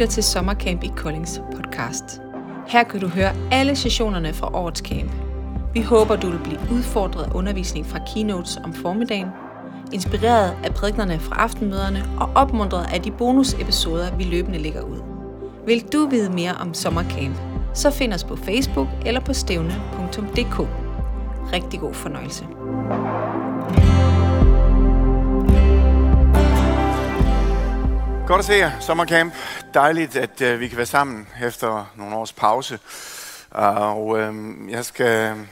lytter til Sommercamp i Koldings podcast. Her kan du høre alle sessionerne fra årets camp. Vi håber, du vil blive udfordret af undervisning fra keynotes om formiddagen, inspireret af prædiknerne fra aftenmøderne og opmuntret af de bonusepisoder, vi løbende lægger ud. Vil du vide mere om Sommercamp, så find os på Facebook eller på stævne.dk. Rigtig god fornøjelse. Godt at se jer, sommercamp. Dejligt, at uh, vi kan være sammen efter nogle års pause. Uh, og uh, jeg skal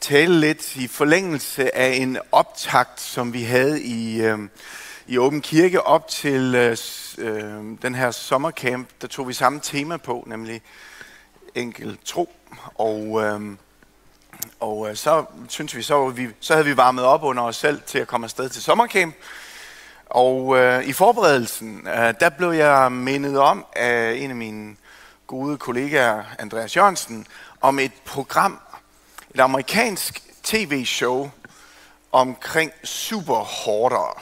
tale lidt i forlængelse af en optakt, som vi havde i, øhm, i Åben Kirke op til uh, den her sommercamp. Der tog vi samme tema på, nemlig enkel tro. Og, uh, og øh, så synes vi, så, vi, så havde vi varmet op under os selv til at komme afsted til sommercamp. Og øh, i forberedelsen, øh, der blev jeg mindet om af en af mine gode kollegaer, Andreas Jørgensen, om et program, et amerikansk tv-show omkring superhårdere.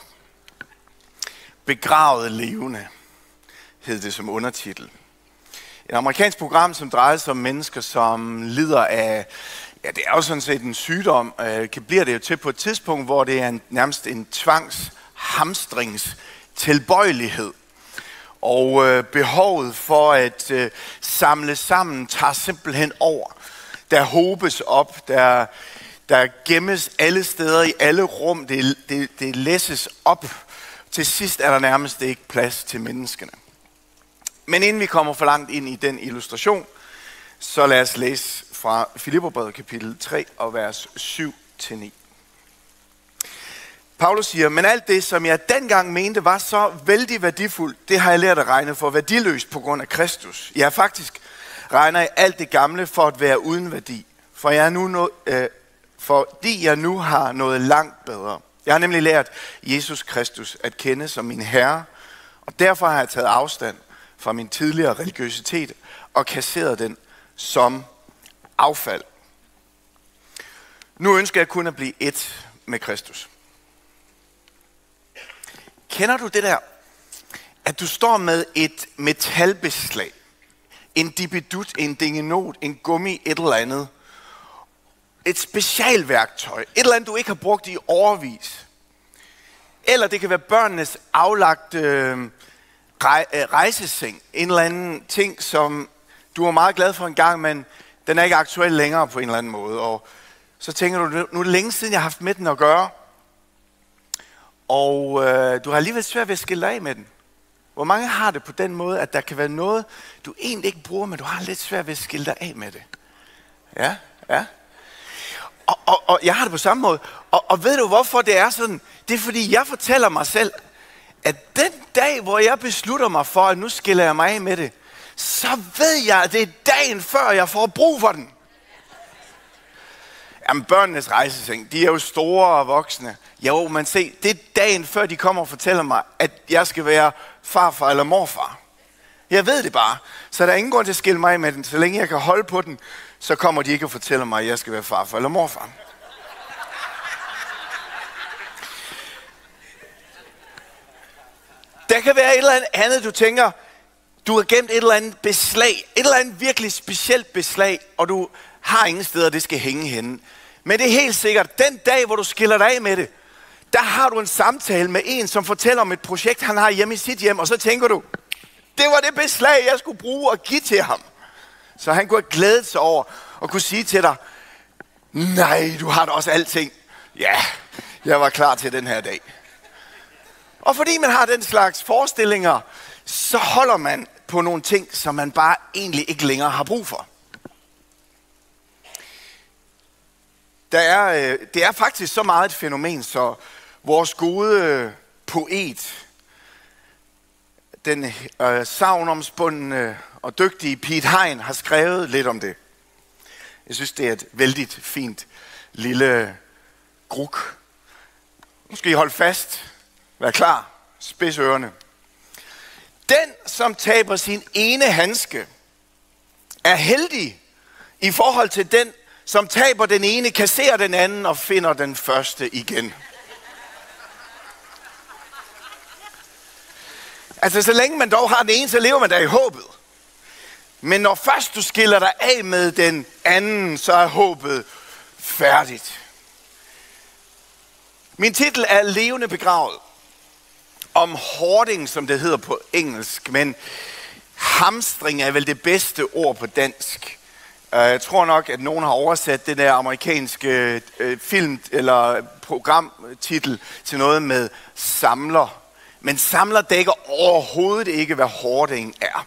Begravet levende hed det som undertitel. Et amerikansk program, som drejer sig om mennesker, som lider af, ja det er jo sådan set en sygdom, øh, kan bliver det jo til på et tidspunkt, hvor det er en, nærmest en tvangs hamstrings tilbøjelighed. Og øh, behovet for at øh, samle sammen tager simpelthen over. Der hobes op, der, der gemmes alle steder i alle rum, det, det, det læses op. Til sidst er der nærmest ikke plads til menneskene. Men inden vi kommer for langt ind i den illustration, så lad os læse fra Filipperbrevet kapitel 3 og vers 7-9. Paulus siger, men alt det, som jeg dengang mente var så vældig værdifuldt, det har jeg lært at regne for værdiløst på grund af Kristus. Jeg faktisk regner jeg alt det gamle for at være uden værdi, for jeg er nu no, øh, fordi jeg nu har noget langt bedre. Jeg har nemlig lært Jesus Kristus at kende som min Herre, og derfor har jeg taget afstand fra min tidligere religiøsitet og kasseret den som affald. Nu ønsker jeg kun at blive et med Kristus. Kender du det der, at du står med et metalbeslag, en dibidut, en dingenot, en gummi, et eller andet, et specialværktøj, et eller andet, du ikke har brugt i overvis. Eller det kan være børnenes aflagte øh, øh, rejseseng, en eller anden ting, som du er meget glad for en gang, men den er ikke aktuel længere på en eller anden måde. Og så tænker du, nu er det længe siden, jeg har haft med den at gøre. Og øh, du har alligevel svært ved at skille dig af med den. Hvor mange har det på den måde, at der kan være noget, du egentlig ikke bruger, men du har lidt svært ved at skille dig af med det? Ja, ja. Og, og, og jeg har det på samme måde. Og, og ved du, hvorfor det er sådan? Det er, fordi jeg fortæller mig selv, at den dag, hvor jeg beslutter mig for, at nu skiller jeg mig af med det, så ved jeg, at det er dagen før, jeg får brug for den. Jamen, børnenes rejseseng, de er jo store og voksne. Jo, men se, det er dagen før de kommer og fortæller mig, at jeg skal være farfar eller morfar. Jeg ved det bare. Så der er ingen grund til at skille mig med den. Så længe jeg kan holde på den, så kommer de ikke og fortæller mig, at jeg skal være farfar eller morfar. Der kan være et eller andet, du tænker, du har gemt et eller andet beslag, et eller andet virkelig specielt beslag, og du har ingen steder, det skal hænge henne. Men det er helt sikkert, den dag, hvor du skiller dig af med det, der har du en samtale med en, som fortæller om et projekt, han har hjemme i sit hjem, og så tænker du, det var det beslag, jeg skulle bruge og give til ham. Så han kunne have glædet sig over og kunne sige til dig, nej, du har da også alting. Ja, jeg var klar til den her dag. Og fordi man har den slags forestillinger, så holder man på nogle ting, som man bare egentlig ikke længere har brug for. Der er, øh, det er faktisk så meget et fænomen, så vores gode øh, poet, den øh, savnomsbundne og dygtige Pete Hein, har skrevet lidt om det. Jeg synes, det er et vældig fint lille gruk. Nu skal I holde fast. Vær klar. Spids ørerne. Den, som taber sin ene handske, er heldig i forhold til den, som taber den ene, kasserer den anden og finder den første igen. Altså, så længe man dog har den ene, så lever man da i håbet. Men når først du skiller dig af med den anden, så er håbet færdigt. Min titel er Levende begravet. Om hoarding, som det hedder på engelsk, men hamstring er vel det bedste ord på dansk. Øh, jeg tror nok, at nogen har oversat den der amerikanske øh, film- eller programtitel til noget med samler. Men samler dækker overhovedet ikke, hvad hoarding er.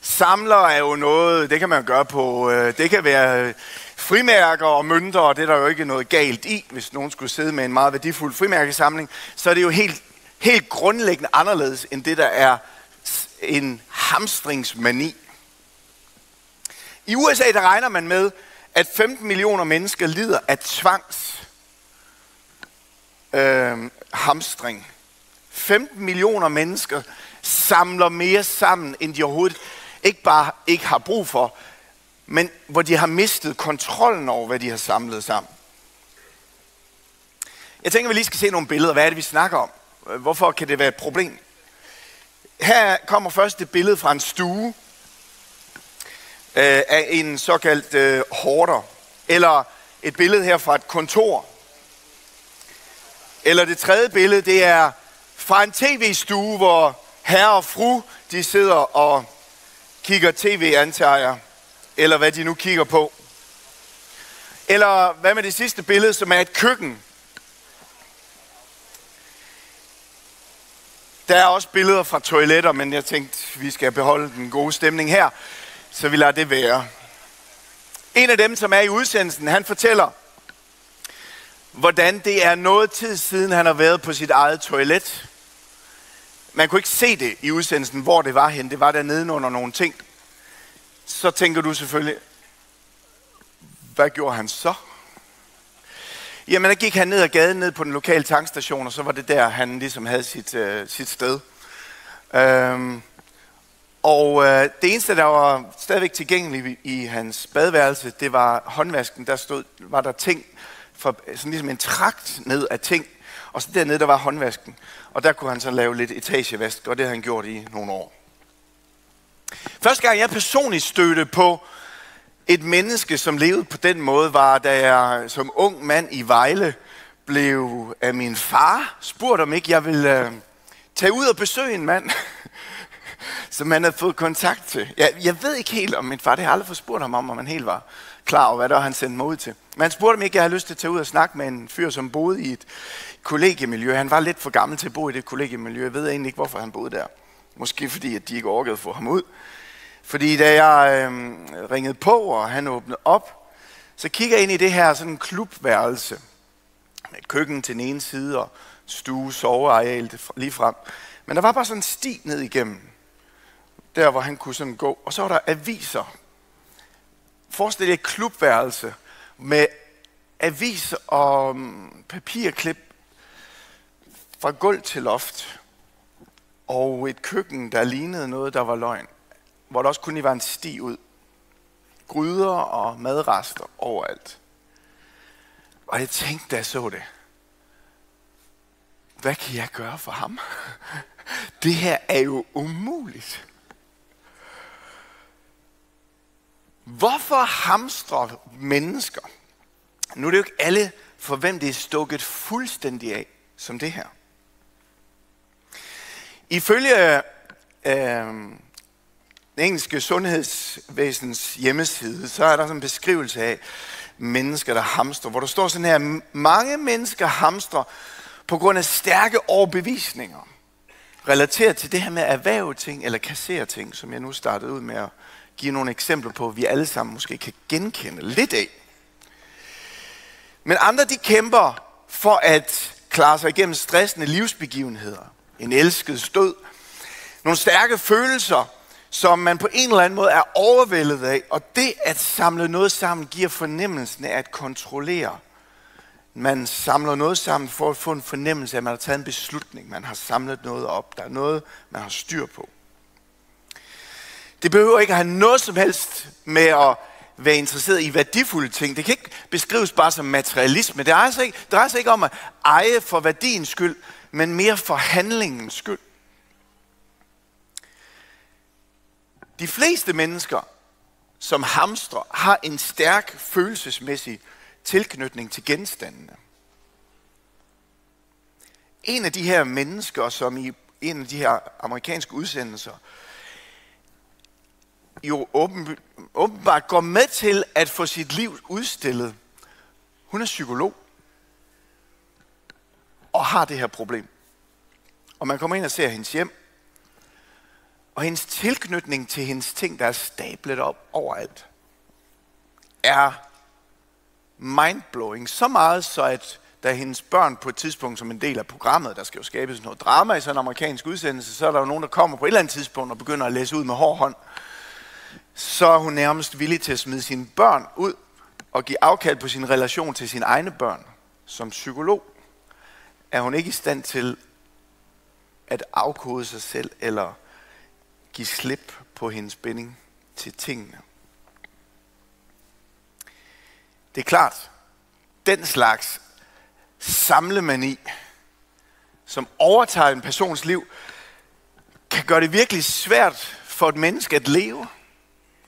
Samler er jo noget, det kan man gøre på, øh, det kan være frimærker og mønter, og det er der jo ikke noget galt i, hvis nogen skulle sidde med en meget værdifuld frimærkesamling, så er det jo helt, helt grundlæggende anderledes end det, der er en hamstringsmani. I USA der regner man med, at 15 millioner mennesker lider af tvangs øh, hamstring. 15 millioner mennesker samler mere sammen, end de overhovedet ikke bare ikke har brug for, men hvor de har mistet kontrollen over, hvad de har samlet sammen. Jeg tænker, vi lige skal se nogle billeder. Hvad er det, vi snakker om? Hvorfor kan det være et problem? Her kommer først et billede fra en stue øh, af en såkaldt øh, hårder. Eller et billede her fra et kontor. Eller det tredje billede, det er fra en tv-stue, hvor herre og fru, de sidder og kigger tv, antager jeg. Eller hvad de nu kigger på. Eller hvad med det sidste billede, som er et køkken. Der er også billeder fra toiletter, men jeg tænkte, vi skal beholde den gode stemning her, så vi lader det være. En af dem, som er i udsendelsen, han fortæller, hvordan det er noget tid siden, han har været på sit eget toilet. Man kunne ikke se det i udsendelsen, hvor det var hen. Det var der nede under nogle ting. Så tænker du selvfølgelig, hvad gjorde han så? Jamen, der gik han ned ad gaden, ned på den lokale tankstation, og så var det der, han ligesom havde sit, øh, sit sted. Øhm, og øh, det eneste, der var stadigvæk tilgængeligt i hans badeværelse, det var håndvasken. Der stod, var der ting, for, sådan ligesom en trakt ned af ting, og så dernede, der var håndvasken. Og der kunne han så lave lidt etagevask, og det har han gjort i nogle år. Første gang jeg personligt stødte på et menneske, som levede på den måde, var da jeg som ung mand i Vejle blev af min far spurgt, om ikke jeg ville øh, tage ud og besøge en mand, som han havde fået kontakt til. Jeg, jeg ved ikke helt om min far, det har jeg aldrig fået spurgt ham om, om han helt var klar over, hvad der han sendte mig ud til. Men han spurgte mig ikke, jeg havde lyst til at tage ud og snakke med en fyr, som boede i et kollegiemiljø. Han var lidt for gammel til at bo i det kollegiemiljø. Jeg ved egentlig ikke, hvorfor han boede der. Måske fordi, at de ikke orkede at få ham ud. Fordi da jeg øh, ringede på, og han åbnede op, så kigger jeg ind i det her sådan klubværelse. Med et køkken til den ene side, og stue, soveareal lige frem. Men der var bare sådan en sti ned igennem. Der, hvor han kunne sådan gå. Og så var der aviser. Forestil jer et klubværelse med aviser og mm, papirklip fra gulv til loft. Og et køkken, der lignede noget, der var løgn hvor der også kun var en sti ud. Gryder og madrester overalt. Og jeg tænkte, da jeg så det, hvad kan jeg gøre for ham? Det her er jo umuligt. Hvorfor hamstrer mennesker? Nu er det jo ikke alle, for hvem det er stukket fuldstændig af, som det her. Ifølge øh, den engelske sundhedsvæsens hjemmeside, så er der sådan en beskrivelse af mennesker, der hamstrer, hvor der står sådan her, mange mennesker hamstrer på grund af stærke overbevisninger, relateret til det her med at erhverve ting eller kassere ting, som jeg nu startede ud med at give nogle eksempler på, vi alle sammen måske kan genkende lidt af. Men andre de kæmper for at klare sig igennem stressende livsbegivenheder. En elsket stød. Nogle stærke følelser, som man på en eller anden måde er overvældet af. Og det at samle noget sammen giver fornemmelsen af at kontrollere. Man samler noget sammen for at få en fornemmelse af, at man har taget en beslutning. Man har samlet noget op. Der er noget, man har styr på. Det behøver ikke at have noget som helst med at være interesseret i værdifulde ting. Det kan ikke beskrives bare som materialisme. Det drejer sig ikke, drejer sig ikke om at eje for værdiens skyld, men mere for handlingens skyld. De fleste mennesker, som hamstrer, har en stærk følelsesmæssig tilknytning til genstandene. En af de her mennesker, som i en af de her amerikanske udsendelser, jo åbenbart går med til at få sit liv udstillet. Hun er psykolog og har det her problem. Og man kommer ind og ser hendes hjem, og hendes tilknytning til hendes ting, der er stablet op overalt, er mindblowing. Så meget så, at da hendes børn på et tidspunkt som en del af programmet, der skal jo skabes noget drama i sådan en amerikansk udsendelse, så er der jo nogen, der kommer på et eller andet tidspunkt og begynder at læse ud med hård hånd. Så er hun nærmest villig til at smide sine børn ud og give afkald på sin relation til sine egne børn. Som psykolog er hun ikke i stand til at afkode sig selv eller give slip på hendes binding til tingene. Det er klart, den slags samlemani, som overtager en persons liv, kan gøre det virkelig svært for et menneske at leve.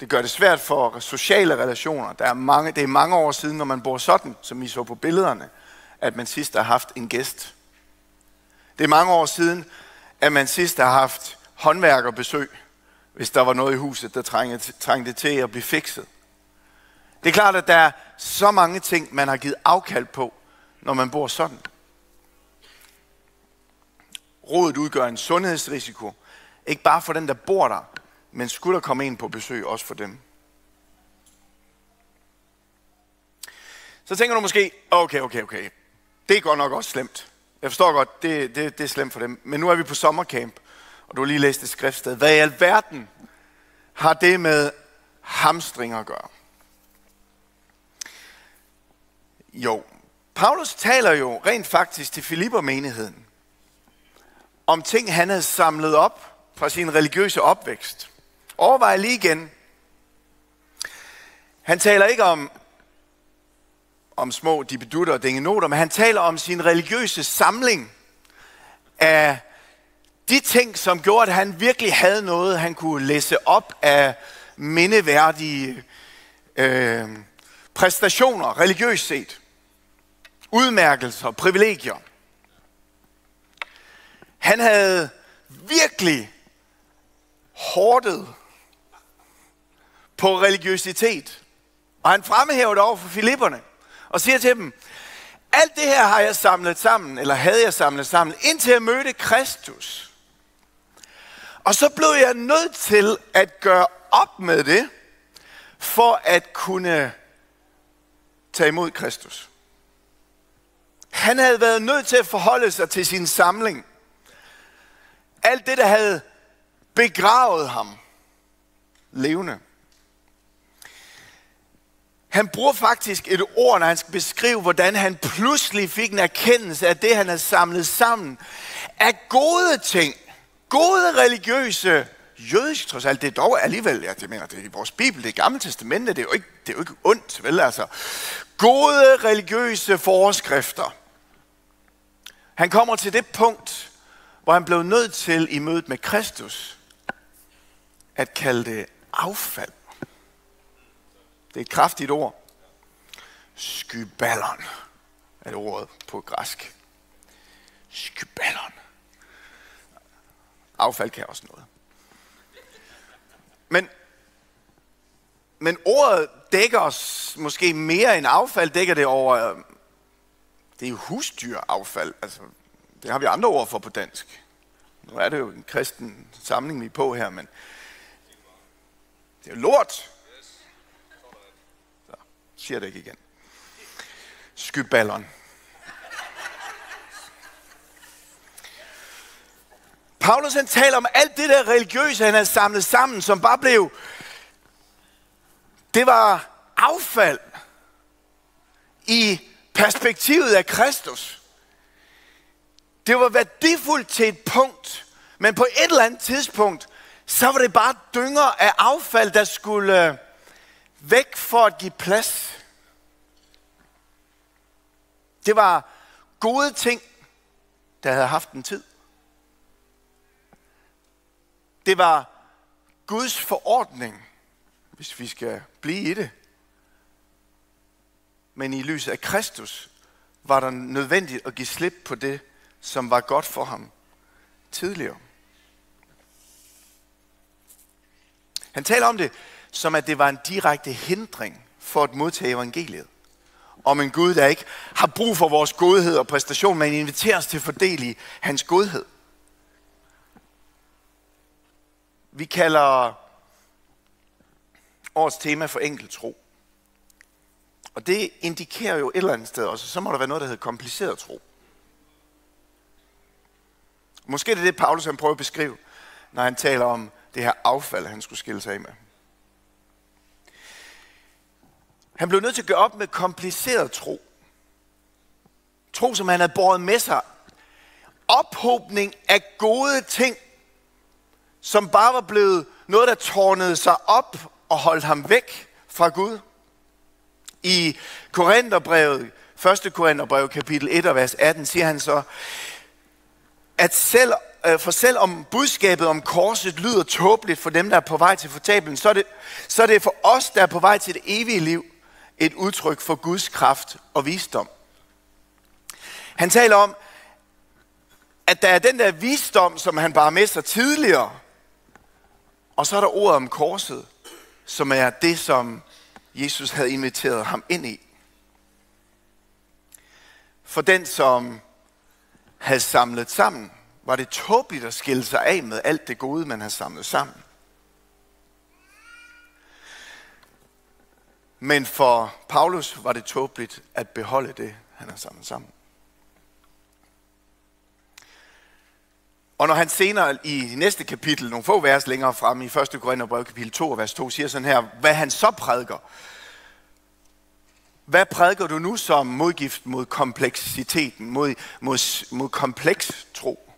Det gør det svært for sociale relationer. Der er mange, det er mange år siden, når man bor sådan, som I så på billederne, at man sidst har haft en gæst. Det er mange år siden, at man sidst har haft håndværkerbesøg, hvis der var noget i huset, der trængte, trængte til at blive fikset. Det er klart, at der er så mange ting, man har givet afkald på, når man bor sådan. Rådet udgør en sundhedsrisiko, ikke bare for den, der bor der, men skulle der komme en på besøg, også for dem. Så tænker du måske, okay, okay, okay, det er godt nok også slemt. Jeg forstår godt, det, det, det er slemt for dem. Men nu er vi på sommercamp, og du har lige læst det skriftsted. Hvad i alverden har det med hamstring at gøre? Jo, Paulus taler jo rent faktisk til Filipper-menigheden om ting, han havde samlet op fra sin religiøse opvækst. Overvej lige igen. Han taler ikke om, om små dibedutter og dingenoter, men han taler om sin religiøse samling af de ting, som gjorde, at han virkelig havde noget, han kunne læse op af mindeværdige øh, præstationer, religiøst set. Udmærkelser, privilegier. Han havde virkelig hårdet på religiøsitet. Og han fremhæver det over for filipperne og siger til dem, alt det her har jeg samlet sammen, eller havde jeg samlet sammen, indtil jeg mødte Kristus. Og så blev jeg nødt til at gøre op med det, for at kunne tage imod Kristus. Han havde været nødt til at forholde sig til sin samling. Alt det, der havde begravet ham levende. Han bruger faktisk et ord, når han skal beskrive, hvordan han pludselig fik en erkendelse af det, han havde samlet sammen. Af gode ting, gode religiøse, jødisk trods alt, det er dog alligevel, ja, det mener, det er i vores Bibel, det er Gamle Testamente, det er jo ikke, det er jo ikke ondt, vel altså. Gode religiøse forskrifter. Han kommer til det punkt, hvor han blev nødt til i mødet med Kristus at kalde det affald. Det er et kraftigt ord. Skyballon er det ordet på græsk. Skyballon. Affald kan også noget. Men, men ordet dækker os måske mere end affald, dækker det over, øh, det er jo husdyraffald. Altså, det har vi andre ord for på dansk. Nu er det jo en kristen samling, vi er på her, men det er jo lort. Siger det ikke igen. Skyballon. Paulus han taler om alt det der religiøse, han havde samlet sammen, som bare blev, det var affald i perspektivet af Kristus. Det var værdifuldt til et punkt, men på et eller andet tidspunkt, så var det bare dynger af affald, der skulle øh, væk for at give plads. Det var gode ting, der havde haft en tid. Det var Guds forordning, hvis vi skal blive i det. Men i lyset af Kristus var der nødvendigt at give slip på det, som var godt for ham tidligere. Han taler om det, som at det var en direkte hindring for at modtage evangeliet. Om en Gud, der ikke har brug for vores godhed og præstation, men inviterer os til at fordele i hans godhed. Vi kalder årets tema for enkelt tro. Og det indikerer jo et eller andet sted også, så må der være noget, der hedder kompliceret tro. Måske det er det, Paulus han prøver at beskrive, når han taler om det her affald, han skulle skille sig af med. Han blev nødt til at gøre op med kompliceret tro. Tro, som han havde båret med sig. Ophobning af gode ting, som bare var blevet noget, der tårnede sig op og holdt ham væk fra Gud. I Korintherbrevet, 1. Korintherbrev, kapitel 1 og vers 18, siger han så, at selv, øh, for selv om budskabet om korset lyder tåbeligt for dem, der er på vej til fortabelen, så er, det, så er det for os, der er på vej til det evige liv, et udtryk for Guds kraft og visdom. Han taler om, at der er den der visdom, som han bare med sig tidligere, og så er der ordet om korset, som er det, som Jesus havde inviteret ham ind i. For den, som havde samlet sammen, var det tåbeligt at skille sig af med alt det gode, man havde samlet sammen. Men for Paulus var det tåbeligt at beholde det, han har samlet sammen. Og når han senere i næste kapitel, nogle få vers længere frem i 1. Korintherbrev kapitel 2, vers 2, siger sådan her, hvad han så prædiker. Hvad prædiker du nu som modgift mod kompleksiteten, mod, mod, mod kompleks tro?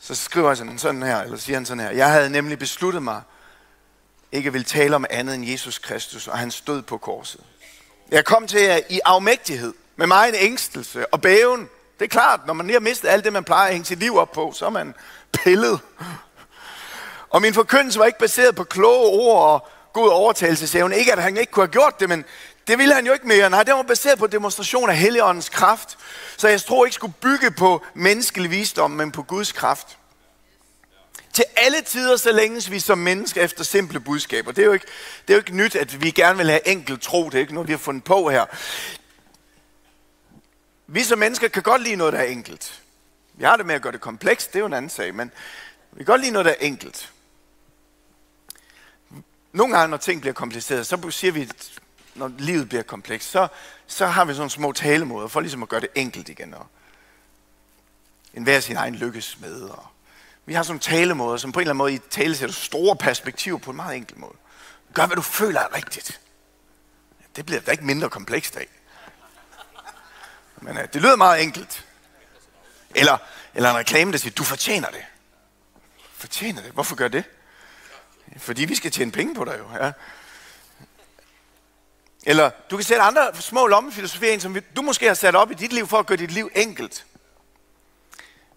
Så skriver han sådan her, eller siger han sådan her, jeg havde nemlig besluttet mig, ikke vil tale om andet end Jesus Kristus, og han stod på korset. Jeg kom til jer i afmægtighed, med mig en ængstelse og bæven, det er klart, når man lige har mistet alt det, man plejer at hænge sit liv op på, så er man pillet. Og min forkyndelse var ikke baseret på kloge ord og god overtagelsesevne. Ikke at han ikke kunne have gjort det, men det ville han jo ikke mere. Nej, det var baseret på demonstration af Helligåndens kraft. Så jeg tror ikke skulle bygge på menneskelig visdom, men på Guds kraft. Til alle tider, så længe vi som mennesker efter simple budskaber. Det er, jo ikke, det er jo ikke nyt, at vi gerne vil have enkelt tro. Det er ikke noget, vi har fundet på her. Vi som mennesker kan godt lide noget, der er enkelt. Vi har det med at gøre det komplekst, det er jo en anden sag, men vi kan godt lide noget, der er enkelt. Nogle gange, når ting bliver kompliceret, så siger vi, når livet bliver komplekst, så, så har vi sådan små talemåder for ligesom at gøre det enkelt igen. Og en hver sin egen lykkes med. Og vi har sådan talemåder, som på en eller anden måde i tale sætter store perspektiver på en meget enkel måde. Gør, hvad du føler er rigtigt. Det bliver da ikke mindre komplekst af. Men uh, det lyder meget enkelt. Eller, eller en reklame, der siger, du fortjener det. Fortjener det? Hvorfor gør det? Fordi vi skal tjene penge på dig jo. Ja. Eller du kan sætte andre små lommefilosofier ind, som du måske har sat op i dit liv, for at gøre dit liv enkelt.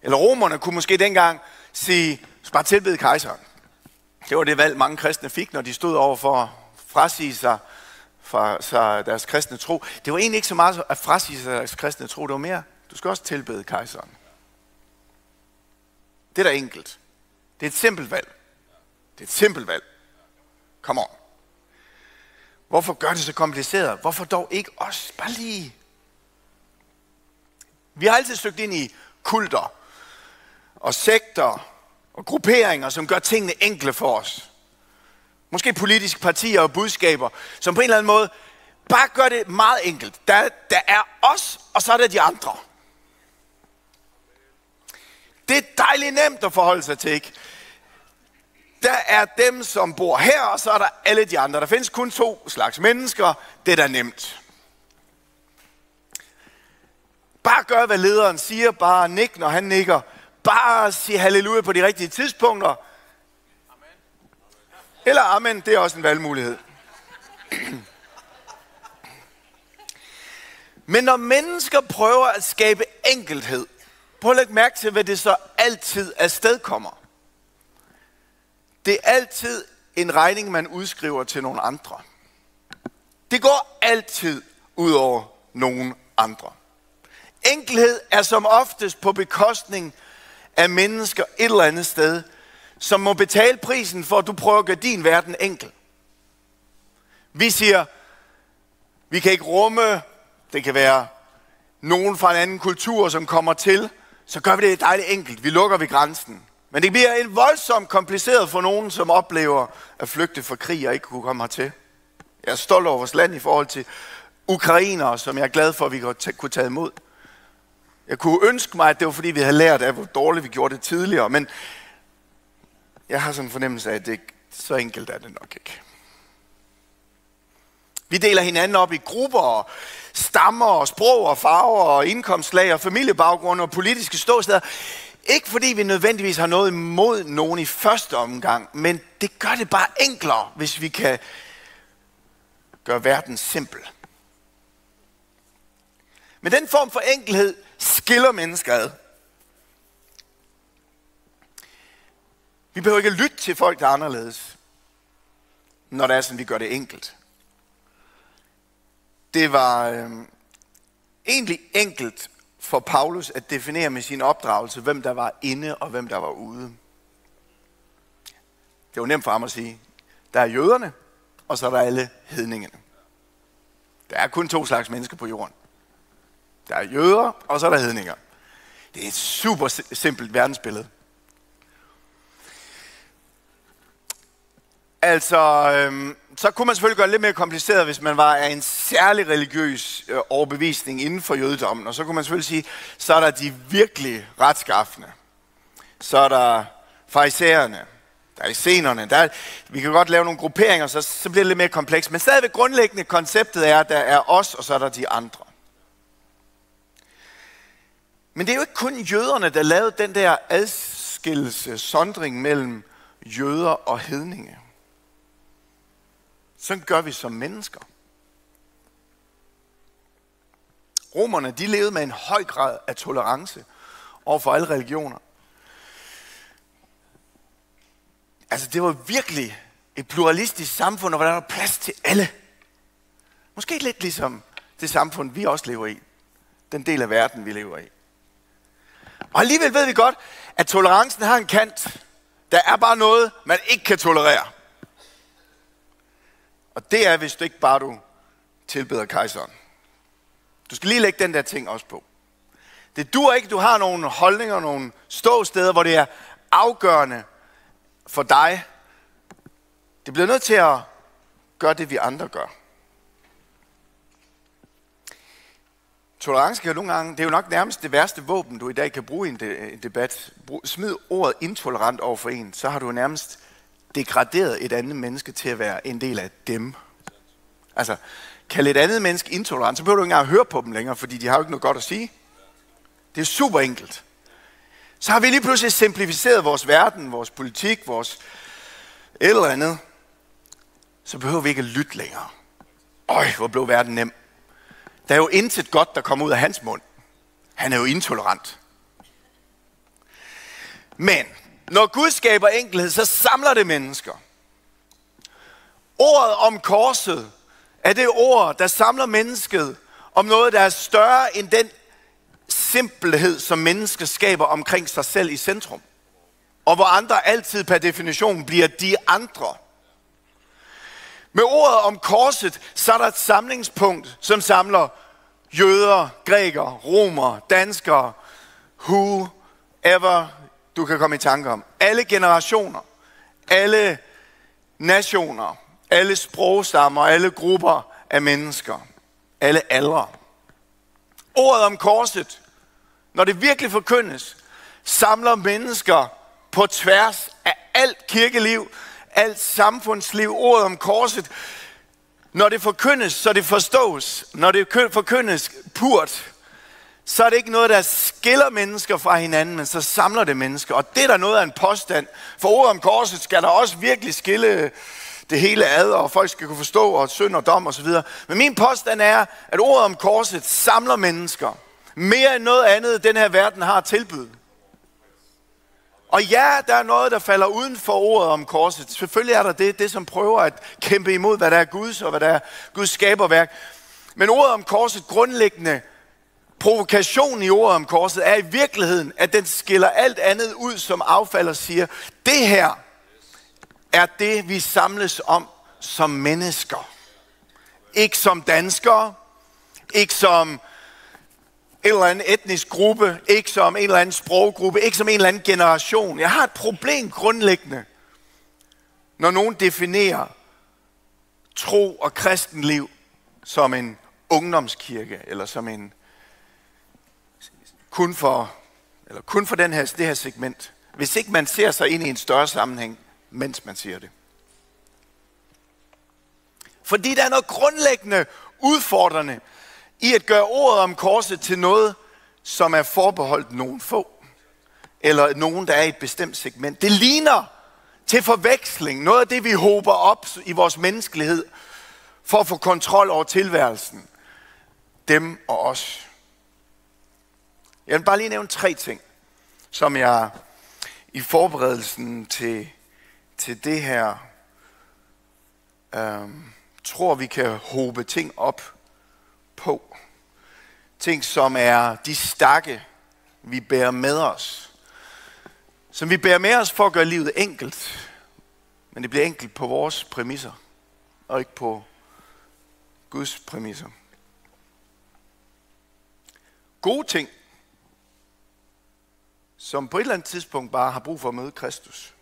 Eller romerne kunne måske dengang sige, bare tilbede kejseren. Det var det valg, mange kristne fik, når de stod over for at frasige sig fra sig deres kristne tro. Det var egentlig ikke så meget at frasige sig deres kristne tro, det var mere, du skal også tilbede kejseren. Det er da enkelt. Det er et simpelt valg. Det er et simpelt valg. Kom on. Hvorfor gør det så kompliceret? Hvorfor dog ikke os? Bare lige. Vi har altid søgt ind i kulter og sekter og grupperinger, som gør tingene enkle for os. Måske politiske partier og budskaber, som på en eller anden måde bare gør det meget enkelt. Der, der er os, og så er der de andre. Det er dejligt nemt at forholde sig til, ikke? Der er dem, som bor her, og så er der alle de andre. Der findes kun to slags mennesker. Det er da nemt. Bare gør, hvad lederen siger. Bare nik, når han nikker. Bare sige halleluja på de rigtige tidspunkter. Eller amen, det er også en valgmulighed. Men når mennesker prøver at skabe enkelhed, prøv at lægge mærke til, hvad det så altid afstedkommer. Det er altid en regning, man udskriver til nogle andre. Det går altid ud over nogen andre. Enkelhed er som oftest på bekostning af mennesker et eller andet sted, som må betale prisen for, at du prøver at gøre din verden enkel. Vi siger, vi kan ikke rumme, det kan være nogen fra en anden kultur, som kommer til, så gør vi det dejligt enkelt. Vi lukker ved grænsen. Men det bliver en voldsomt kompliceret for nogen, som oplever at flygte fra krig og ikke kunne komme hertil. Jeg er stolt over vores land i forhold til ukrainere, som jeg er glad for, at vi kunne tage imod. Jeg kunne ønske mig, at det var fordi, vi havde lært af, hvor dårligt vi gjorde det tidligere, men jeg har sådan en fornemmelse af, at det ikke, så enkelt er det nok ikke. Vi deler hinanden op i grupper, stammer, sprog og farver og indkomstlag og familiebaggrunde og politiske ståsteder. Ikke fordi vi nødvendigvis har noget imod nogen i første omgang, men det gør det bare enklere, hvis vi kan gøre verden simpel. Men den form for enkelhed skiller mennesker ad. Vi behøver ikke lytte til folk, der er anderledes, når det er sådan, vi gør det enkelt. Det var øh, egentlig enkelt for Paulus at definere med sin opdragelse, hvem der var inde og hvem der var ude. Det var nemt for ham at sige, der er jøderne, og så er der alle hedningene. Der er kun to slags mennesker på jorden. Der er jøder, og så er der hedninger. Det er et super simpelt verdensbillede. Altså, øhm, så kunne man selvfølgelig gøre det lidt mere kompliceret, hvis man var af en særlig religiøs øh, overbevisning inden for jødedommen. Og så kunne man selvfølgelig sige, så er der de virkelig retskaffende. Så er der farisæerne, der er scenerne. Der er, vi kan godt lave nogle grupperinger, så, så bliver det lidt mere komplekst. Men stadigvæk grundlæggende konceptet er, at der er os, og så er der de andre. Men det er jo ikke kun jøderne, der lavede den der adskillelse, sondring mellem jøder og hedninge. Sådan gør vi som mennesker. Romerne, de levede med en høj grad af tolerance over for alle religioner. Altså, det var virkelig et pluralistisk samfund, hvor der var plads til alle. Måske lidt ligesom det samfund, vi også lever i. Den del af verden, vi lever i. Og alligevel ved vi godt, at tolerancen har en kant. Der er bare noget, man ikke kan tolerere. Og det er, hvis du ikke bare du tilbeder kejseren. Du skal lige lægge den der ting også på. Det dur ikke, du har nogle holdninger, nogle ståsteder, hvor det er afgørende for dig. Det bliver nødt til at gøre det, vi andre gør. Tolerance kan nogle gange, det er jo nok nærmest det værste våben, du i dag kan bruge i en debat. Smid ordet intolerant over for en, så har du nærmest degraderet et andet menneske til at være en del af dem. Altså, kan et andet menneske intolerant, så behøver du ikke engang høre på dem længere, fordi de har jo ikke noget godt at sige. Det er super enkelt. Så har vi lige pludselig simplificeret vores verden, vores politik, vores et eller andet. Så behøver vi ikke at lytte længere. Øj, hvor blev verden nem. Der er jo intet godt, der kommer ud af hans mund. Han er jo intolerant. Men når Gud skaber enkelhed, så samler det mennesker. Ordet om korset er det ord, der samler mennesket om noget, der er større end den simpelhed, som mennesket skaber omkring sig selv i centrum. Og hvor andre altid per definition bliver de andre. Med ordet om korset, så er der et samlingspunkt, som samler jøder, grækere, romer, danskere, whoever du kan komme i tanke om. Alle generationer, alle nationer, alle sprogstammer, alle grupper af mennesker, alle aldre. Ordet om korset, når det virkelig forkyndes, samler mennesker på tværs af alt kirkeliv, alt samfundsliv. Ordet om korset, når det forkyndes, så det forstås. Når det forkyndes purt, så er det ikke noget, der skiller mennesker fra hinanden, men så samler det mennesker. Og det er der noget af en påstand. For ordet om korset skal der også virkelig skille det hele ad, og folk skal kunne forstå, og synd og dom osv. Men min påstand er, at ordet om korset samler mennesker. Mere end noget andet, den her verden har tilbydet. Og ja, der er noget, der falder uden for ordet om korset. Selvfølgelig er der det, det som prøver at kæmpe imod, hvad der er Guds og hvad der er Guds skaberværk. Men ordet om korset, grundlæggende provokation i ordet om korset, er i virkeligheden, at den skiller alt andet ud, som affald og siger, det her er det, vi samles om som mennesker. Ikke som danskere, ikke som en eller anden etnisk gruppe, ikke som en eller anden sproggruppe, ikke som en eller anden generation. Jeg har et problem grundlæggende, når nogen definerer tro og kristenliv som en ungdomskirke, eller som en kun for, eller kun for den her, det her segment. Hvis ikke man ser sig ind i en større sammenhæng, mens man siger det. Fordi der er noget grundlæggende udfordrende i at gøre ordet om korset til noget, som er forbeholdt nogen få. Eller nogen, der er i et bestemt segment. Det ligner til forveksling noget af det, vi håber op i vores menneskelighed for at få kontrol over tilværelsen. Dem og os. Jeg vil bare lige nævne tre ting, som jeg i forberedelsen til, til det her øhm, tror, vi kan håbe ting op på. Ting, som er de stakke, vi bærer med os. Som vi bærer med os for at gøre livet enkelt. Men det bliver enkelt på vores præmisser, og ikke på Guds præmisser. Gode ting, som på et eller andet tidspunkt bare har brug for at møde Kristus.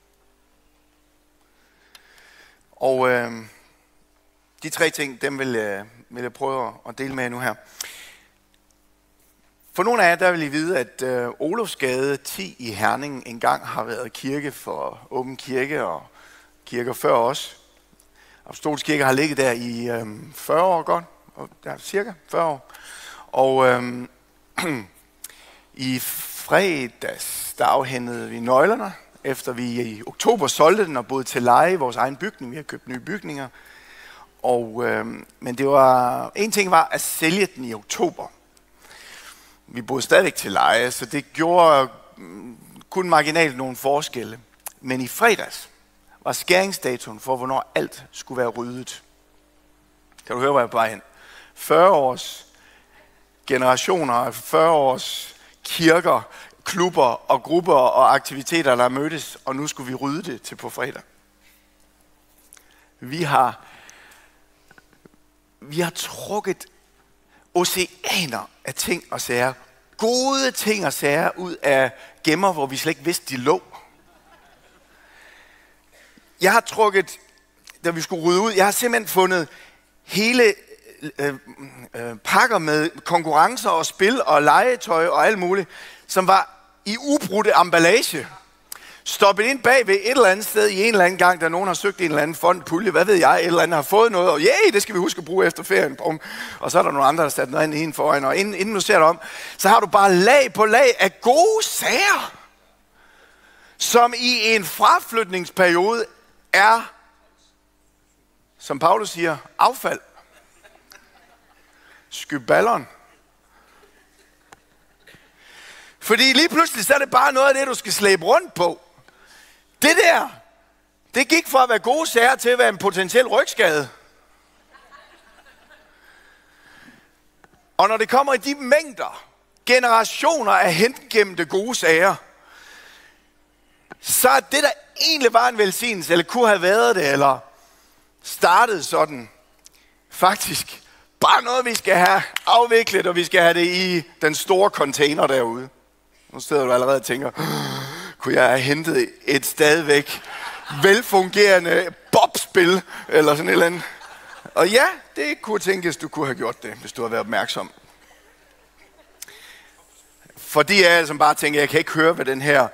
Og øh, de tre ting, dem vil øh, vil jeg prøve at dele med jer nu her. For nogle af jer, der vil I vide, at øh, Olofsgade 10 i Herning engang har været kirke for Åben Kirke og kirker før os. Apostolsk Kirke har ligget der i øh, 40 år godt, og ja, cirka 40 år. Og øh, i fredags, der afhændede vi nøglerne, efter vi i oktober solgte den og boede til leje i vores egen bygning. Vi har købt nye bygninger. Og, øh, men det var, en ting var at sælge den i oktober. Vi boede stadigvæk til leje, så det gjorde mm, kun marginalt nogle forskelle. Men i fredags var skæringsdatoen for, hvornår alt skulle være ryddet. Kan du høre, hvor jeg er på vej hen? 40 års generationer, 40 års kirker, klubber og grupper og aktiviteter, der mødtes, og nu skulle vi rydde det til på fredag. Vi har, vi har trukket oceaner af ting og sager, gode ting og sager ud af gemmer, hvor vi slet ikke vidste, de lå. Jeg har trukket, da vi skulle rydde ud, jeg har simpelthen fundet hele øh, øh, øh pakker med konkurrencer og spil og legetøj og alt muligt, som var i ubrudte emballage. Stoppet ind bag ved et eller andet sted i en eller anden gang, der nogen har søgt en eller anden fond, pulje, hvad ved jeg, et eller andet har fået noget, og yeah, det skal vi huske at bruge efter ferien. Bum. Og så er der nogle andre, der sat noget ind i foran, og inden, inden du ser det om, så har du bare lag på lag af gode sager, som i en fraflytningsperiode er, som Paulus siger, affald Skyballon. Fordi lige pludselig, så er det bare noget af det, du skal slæbe rundt på. Det der, det gik fra at være gode sager til at være en potentiel rygskade. Og når det kommer i de mængder, generationer af hengemte gode sager, så er det, der egentlig var en velsignelse, eller kunne have været det, eller startet sådan, faktisk Bare noget, vi skal have afviklet, og vi skal have det i den store container derude. Nu sidder du allerede og tænker, kunne jeg have hentet et stadigvæk velfungerende bobspil, eller sådan et eller andet. Og ja, det kunne tænkes, du kunne have gjort det, hvis du havde været opmærksom. Fordi jeg altså bare tænker, jeg kan ikke høre, hvad den her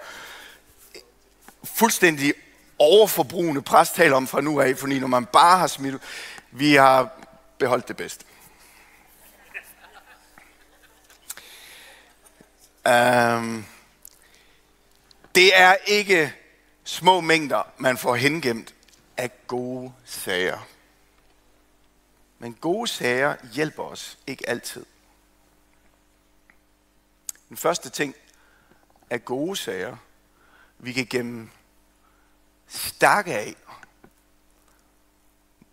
fuldstændig overforbrugende præst taler om fra nu af, fordi når man bare har smidt, vi har beholdt det bedste. Um, øhm det er ikke små mængder, man får hengemt af gode sager. Men gode sager hjælper os ikke altid. Den første ting er gode sager vi kan gemme stakke af,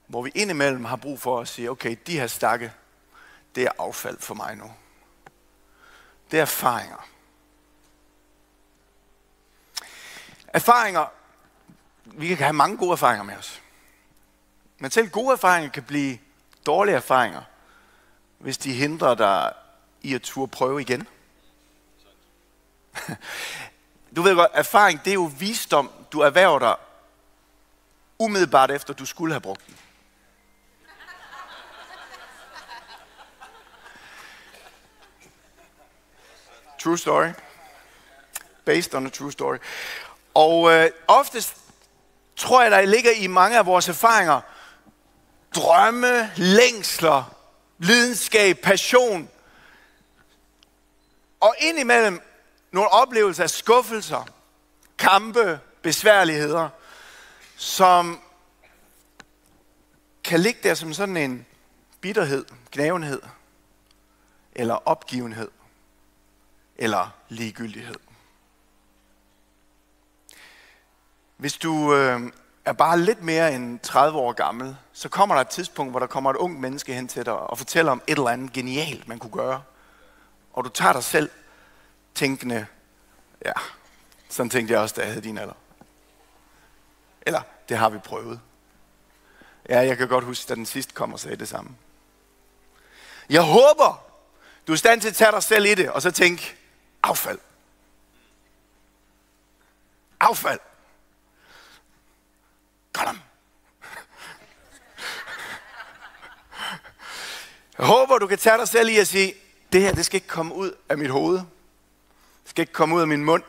hvor vi indimellem har brug for at sige, okay, de her stakke, det er affald for mig nu. Det er erfaringer. Erfaringer, vi kan have mange gode erfaringer med os. Men selv gode erfaringer kan blive dårlige erfaringer, hvis de hindrer dig i at turde prøve igen. Du ved godt, erfaring det er jo visdom, du erhverver dig umiddelbart efter, du skulle have brugt den. True story. Based on a true story. Og øh, oftest tror jeg, der ligger i mange af vores erfaringer drømme, længsler, lidenskab, passion. Og indimellem nogle oplevelser af skuffelser, kampe, besværligheder, som kan ligge der som sådan en bitterhed, gnavenhed, eller opgivenhed, eller ligegyldighed. Hvis du øh, er bare lidt mere end 30 år gammel, så kommer der et tidspunkt, hvor der kommer et ung menneske hen til dig og fortæller om et eller andet genialt, man kunne gøre. Og du tager dig selv tænkende, ja, sådan tænkte jeg også, da jeg havde din alder. Eller, det har vi prøvet. Ja, jeg kan godt huske, da den sidste kom og sagde det samme. Jeg håber, du er stand til at tage dig selv i det, og så tænke, affald. Affald. Kom Jeg håber, du kan tage dig selv i at sige, det her, det skal ikke komme ud af mit hoved. Det skal ikke komme ud af min mund.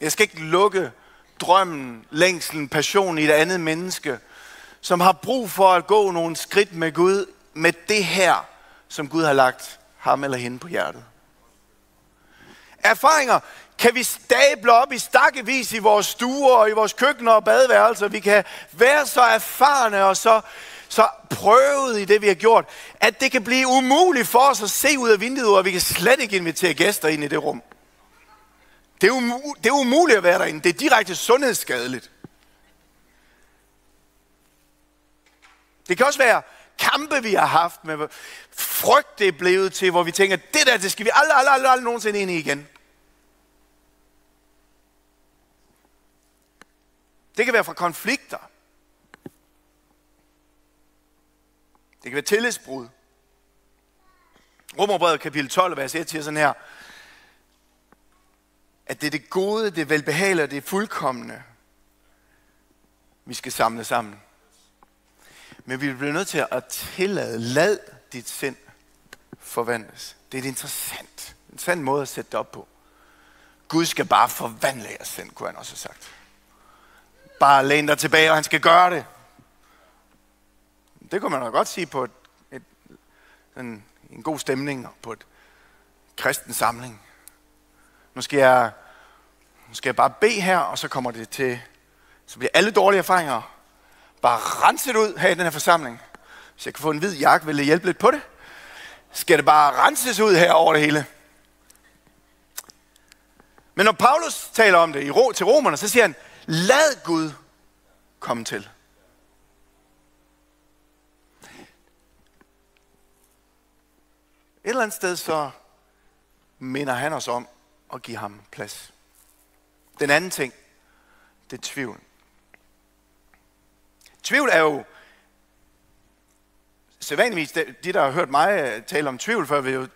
Jeg skal ikke lukke drømmen, længslen, passionen i et andet menneske, som har brug for at gå nogle skridt med Gud, med det her, som Gud har lagt ham eller hende på hjertet. Erfaringer kan vi stable op i stakkevis i vores stuer og i vores køkkener og badeværelser. Vi kan være så erfarne og så, så prøvet i det, vi har gjort, at det kan blive umuligt for os at se ud af vinduet, og vi kan slet ikke invitere gæster ind i det rum. Det er, umu- det er umuligt at være derinde. Det er direkte sundhedsskadeligt. Det kan også være kampe, vi har haft med frygt, det er blevet til, hvor vi tænker, det der, det skal vi aldrig, aldrig, aldrig, aldrig nogensinde ind i igen. Det kan være fra konflikter. Det kan være tillidsbrud. Romerbrevet kapitel 12, vers 1 siger sådan her, at det er det gode, det velbehagelige og det fuldkommende, vi skal samle sammen. Men vi bliver nødt til at tillade, lad dit sind forvandles. Det er et interessant, en sand måde at sætte det op på. Gud skal bare forvandle jeres sind, kunne han også have sagt. Bare læn dig tilbage, og han skal gøre det. Det kunne man da godt sige på et, et, en, en god stemning og på et kristen samling. Nu skal, jeg, nu skal jeg bare bede her, og så kommer det til, så bliver alle dårlige erfaringer bare renset ud her i den her forsamling. Hvis jeg kan få en hvid jakke, vil det hjælpe lidt på det? Skal det bare renses ud her over det hele? Men når Paulus taler om det i ro, til romerne, så siger han, lad Gud komme til. Et eller andet sted så minder han os om at give ham plads. Den anden ting, det er tvivl. Tvivl er jo, sædvanligvis, de der har hørt mig tale om tvivl før, vil jo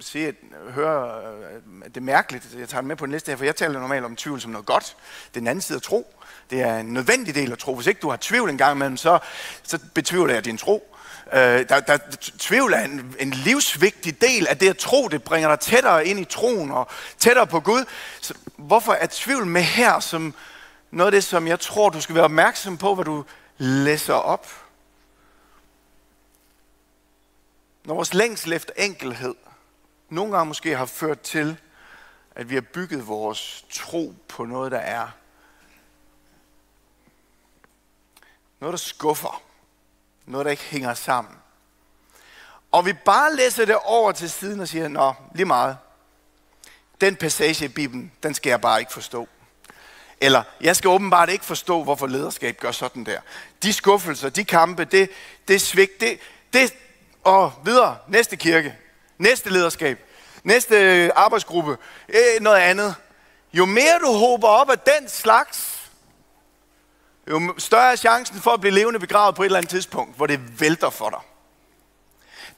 sige, at øh, høre, øh, at det er mærkeligt, jeg tager det med på den liste her, for jeg taler normalt om tvivl som noget godt. Det er den anden side af tro. Det er en nødvendig del af tro. Hvis ikke du har tvivl engang imellem, så, så betvivler jeg din tro. Øh, der, der, tvivl er en, en livsvigtig del af det at tro. Det bringer dig tættere ind i troen og tættere på Gud. Så hvorfor er tvivl med her som noget af det, som jeg tror, du skal være opmærksom på, hvad du læser op? Når vores længsel efter enkelhed nogle gange måske har ført til, at vi har bygget vores tro på noget, der er noget, der skuffer noget, der ikke hænger sammen. Og vi bare læser det over til siden og siger, nå, lige meget. Den passage i Bibelen, den skal jeg bare ikke forstå. Eller, jeg skal åbenbart ikke forstå, hvorfor lederskab gør sådan der. De skuffelser, de kampe, det, det svigt, det, det, og videre, næste kirke, næste lederskab, næste øh, arbejdsgruppe, øh, noget andet. Jo mere du håber op af den slags, jo større er chancen for at blive levende begravet på et eller andet tidspunkt, hvor det vælter for dig.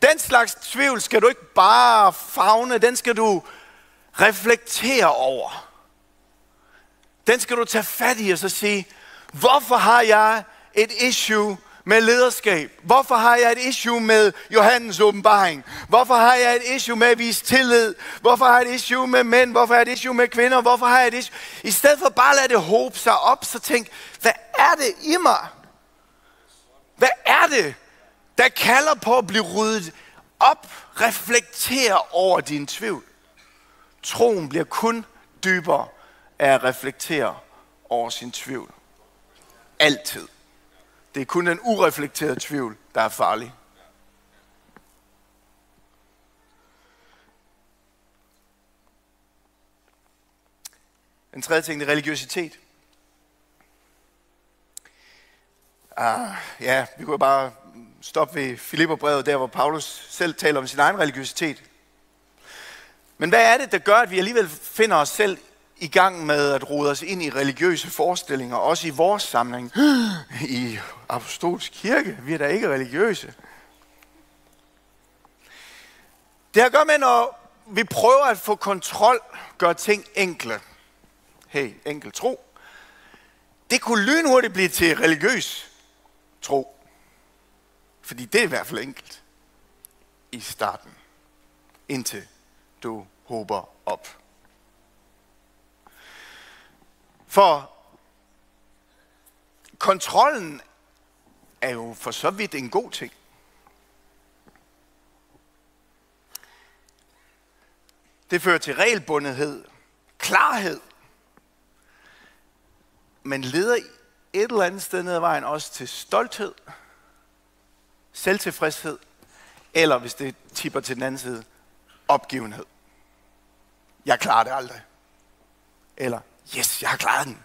Den slags tvivl skal du ikke bare fagne, den skal du reflektere over. Den skal du tage fat i og så sige, hvorfor har jeg et issue med lederskab? Hvorfor har jeg et issue med Johannes åbenbaring? Hvorfor har jeg et issue med at vise tillid? Hvorfor har jeg et issue med mænd? Hvorfor har jeg et issue med kvinder? Hvorfor har jeg et issue? I stedet for bare at lade det håbe sig op, så tænk, hvad er det i mig? Hvad er det, der kalder på at blive ryddet op? Reflekter over din tvivl. Troen bliver kun dybere af at reflektere over sin tvivl. Altid. Det er kun den ureflekterede tvivl, der er farlig. Den tredje ting, det er religiøsitet. Ah, ja, vi kunne bare stoppe ved Filipperbrevet, der hvor Paulus selv taler om sin egen religiøsitet. Men hvad er det, der gør, at vi alligevel finder os selv i gang med at rode os ind i religiøse forestillinger, også i vores samling. I apostolsk kirke, vi er da ikke religiøse. Det har gør med, når vi prøver at få kontrol, gør ting enkle. Hey, enkel tro. Det kunne lynhurtigt blive til religiøs tro. Fordi det er i hvert fald enkelt i starten, indtil du håber op. For kontrollen er jo for så vidt en god ting. Det fører til regelbundethed, klarhed, men leder et eller andet sted ned ad vejen også til stolthed, selvtilfredshed, eller hvis det tipper til den anden side, opgivenhed. Jeg klarer det aldrig. Eller, yes, jeg har klaret den.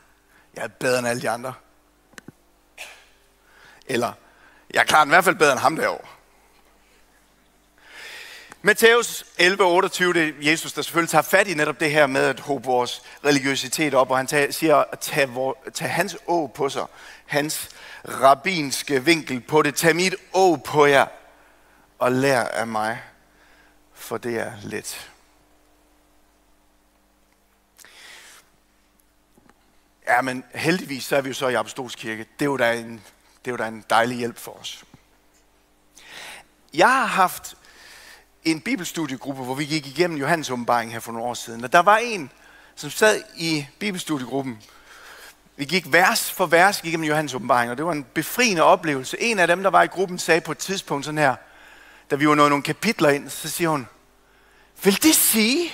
Jeg er bedre end alle de andre. Eller, jeg klarer den i hvert fald bedre end ham derovre. Matthæus 11:28, det er Jesus, der selvfølgelig tager fat i netop det her med at håbe vores religiøsitet op, og han tager, siger, at tage, vor, tage hans å på sig, hans rabinske vinkel på det. Tag mit å på jer, og lær af mig, for det er let. Ja, men heldigvis så er vi jo så i Apostolsk Kirke. Det er jo da en, det er jo da en dejlig hjælp for os. Jeg har haft en bibelstudiegruppe, hvor vi gik igennem Johannes åbenbaring her for nogle år siden. Og der var en, som sad i bibelstudiegruppen. Vi gik vers for vers igennem Johannes åbenbaring, og det var en befriende oplevelse. En af dem, der var i gruppen, sagde på et tidspunkt sådan her, da vi var nået nogle kapitler ind, så siger hun, vil det sige,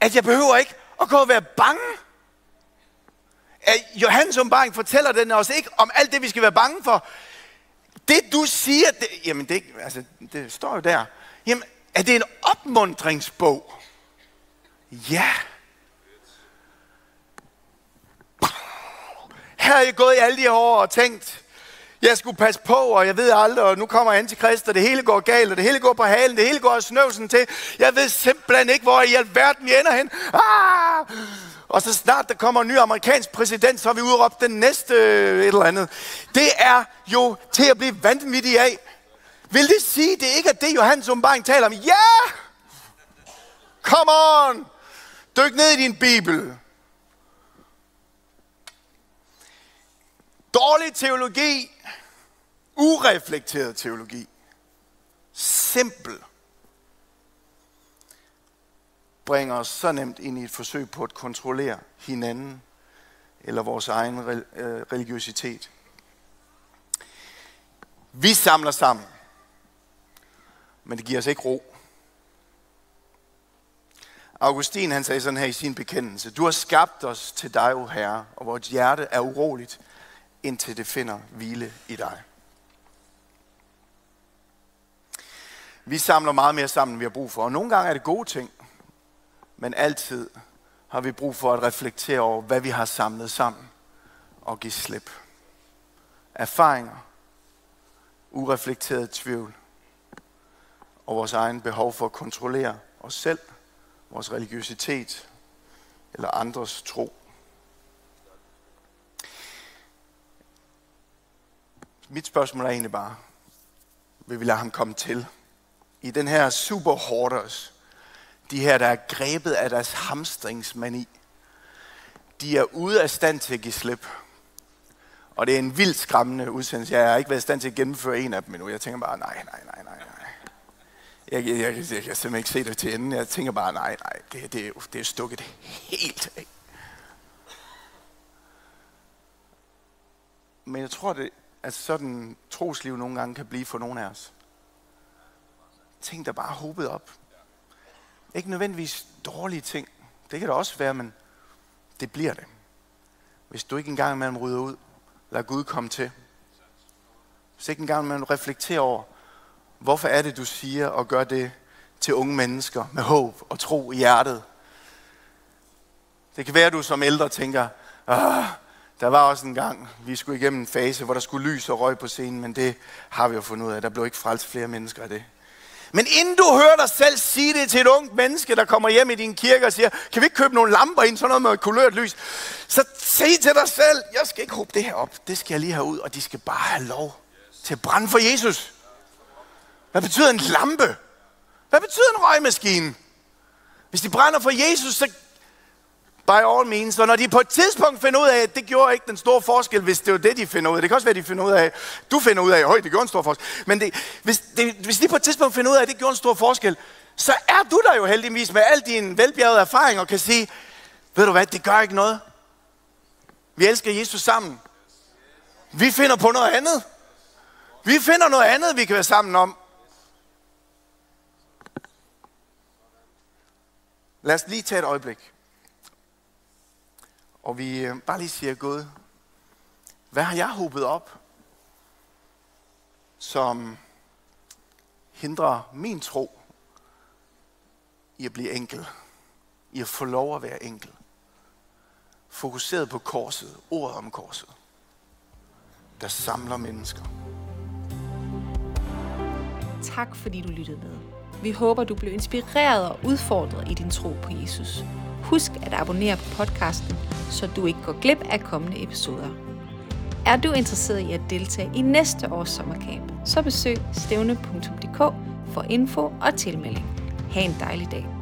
at jeg behøver ikke at gå og være bange at Johannes åbenbaring fortæller den os ikke om alt det, vi skal være bange for. Det du siger, det, jamen det, altså, det står jo der. Jamen, er det en opmundringsbog? Ja. Her er jeg gået i alle de år og tænkt, jeg skulle passe på, og jeg ved aldrig, og nu kommer antikrist, og det hele går galt, og det hele går på halen, det hele går snøvsen til. Jeg ved simpelthen ikke, hvor i alverden vi ender hen. Ah! Og så snart der kommer en ny amerikansk præsident, så har vi udråbt den næste øh, et eller andet. Det er jo til at blive vanvittig af. Vil det sige, det ikke er det, Johannes åbenbaring taler om? Ja! Yeah! Come on! Dyk ned i din bibel. Dårlig teologi, ureflekteret teologi, simpel, bringer os så nemt ind i et forsøg på at kontrollere hinanden eller vores egen øh, religiøsitet. Vi samler sammen, men det giver os ikke ro. Augustin han sagde sådan her i sin bekendelse, du har skabt os til dig, o Herre, og vores hjerte er uroligt, indtil det finder hvile i dig. Vi samler meget mere sammen, end vi har brug for, og nogle gange er det gode ting, men altid har vi brug for at reflektere over, hvad vi har samlet sammen og give slip. Erfaringer, ureflekteret tvivl og vores egen behov for at kontrollere os selv, vores religiøsitet eller andres tro. Mit spørgsmål er egentlig bare, vil vi lade ham komme til? I den her super hoarders, de her, der er grebet af deres hamstringsmani, de er ude af stand til at give slip. Og det er en vildt skræmmende udsendelse. Jeg har ikke været i stand til at gennemføre en af dem endnu. Jeg tænker bare, nej, nej, nej, nej, nej. Jeg, jeg, jeg, jeg, jeg kan simpelthen ikke se det til enden. Jeg tænker bare, nej, nej, det, det, det er stukket helt af. Men jeg tror, det, at sådan trosliv nogle gange kan blive for nogle af os. Tænk dig bare håbet op. Ikke nødvendigvis dårlige ting. Det kan det også være, men det bliver det. Hvis du ikke engang imellem rydder ud, lad Gud komme til. Hvis ikke engang imellem reflekterer over, hvorfor er det, du siger og gør det til unge mennesker med håb og tro i hjertet. Det kan være, at du som ældre tænker, ah, der var også en gang, vi skulle igennem en fase, hvor der skulle lys og røg på scenen, men det har vi jo fundet ud af. Der blev ikke frelst flere mennesker af det. Men inden du hører dig selv sige det til et ungt menneske, der kommer hjem i din kirke og siger, kan vi ikke købe nogle lamper ind, sådan noget med kulørt lys, så sig til dig selv, jeg skal ikke håbe det her op, det skal jeg lige have ud, og de skal bare have lov til at brænde for Jesus. Hvad betyder en lampe? Hvad betyder en røgmaskine? Hvis de brænder for Jesus, så by all means. Og når de på et tidspunkt finder ud af, at det gjorde ikke den store forskel, hvis det var det, de finder ud af. Det kan også være, de finder ud af, du finder ud af, at det gjorde en stor forskel. Men det, hvis, det, hvis de på et tidspunkt finder ud af, at det gjorde en stor forskel, så er du der jo heldigvis med al din velbjergede erfaring og kan sige, ved du hvad, det gør ikke noget. Vi elsker Jesus sammen. Vi finder på noget andet. Vi finder noget andet, vi kan være sammen om. Lad os lige tage et øjeblik. Og vi øh, bare lige siger, Gud, hvad har jeg håbet op, som hindrer min tro i at blive enkel, i at få lov at være enkel. Fokuseret på korset, ordet om korset, der samler mennesker. Tak fordi du lyttede med. Vi håber, du blev inspireret og udfordret i din tro på Jesus. Husk at abonnere på podcasten, så du ikke går glip af kommende episoder. Er du interesseret i at deltage i næste års sommercamp, så besøg stævne.dk for info og tilmelding. Ha' en dejlig dag.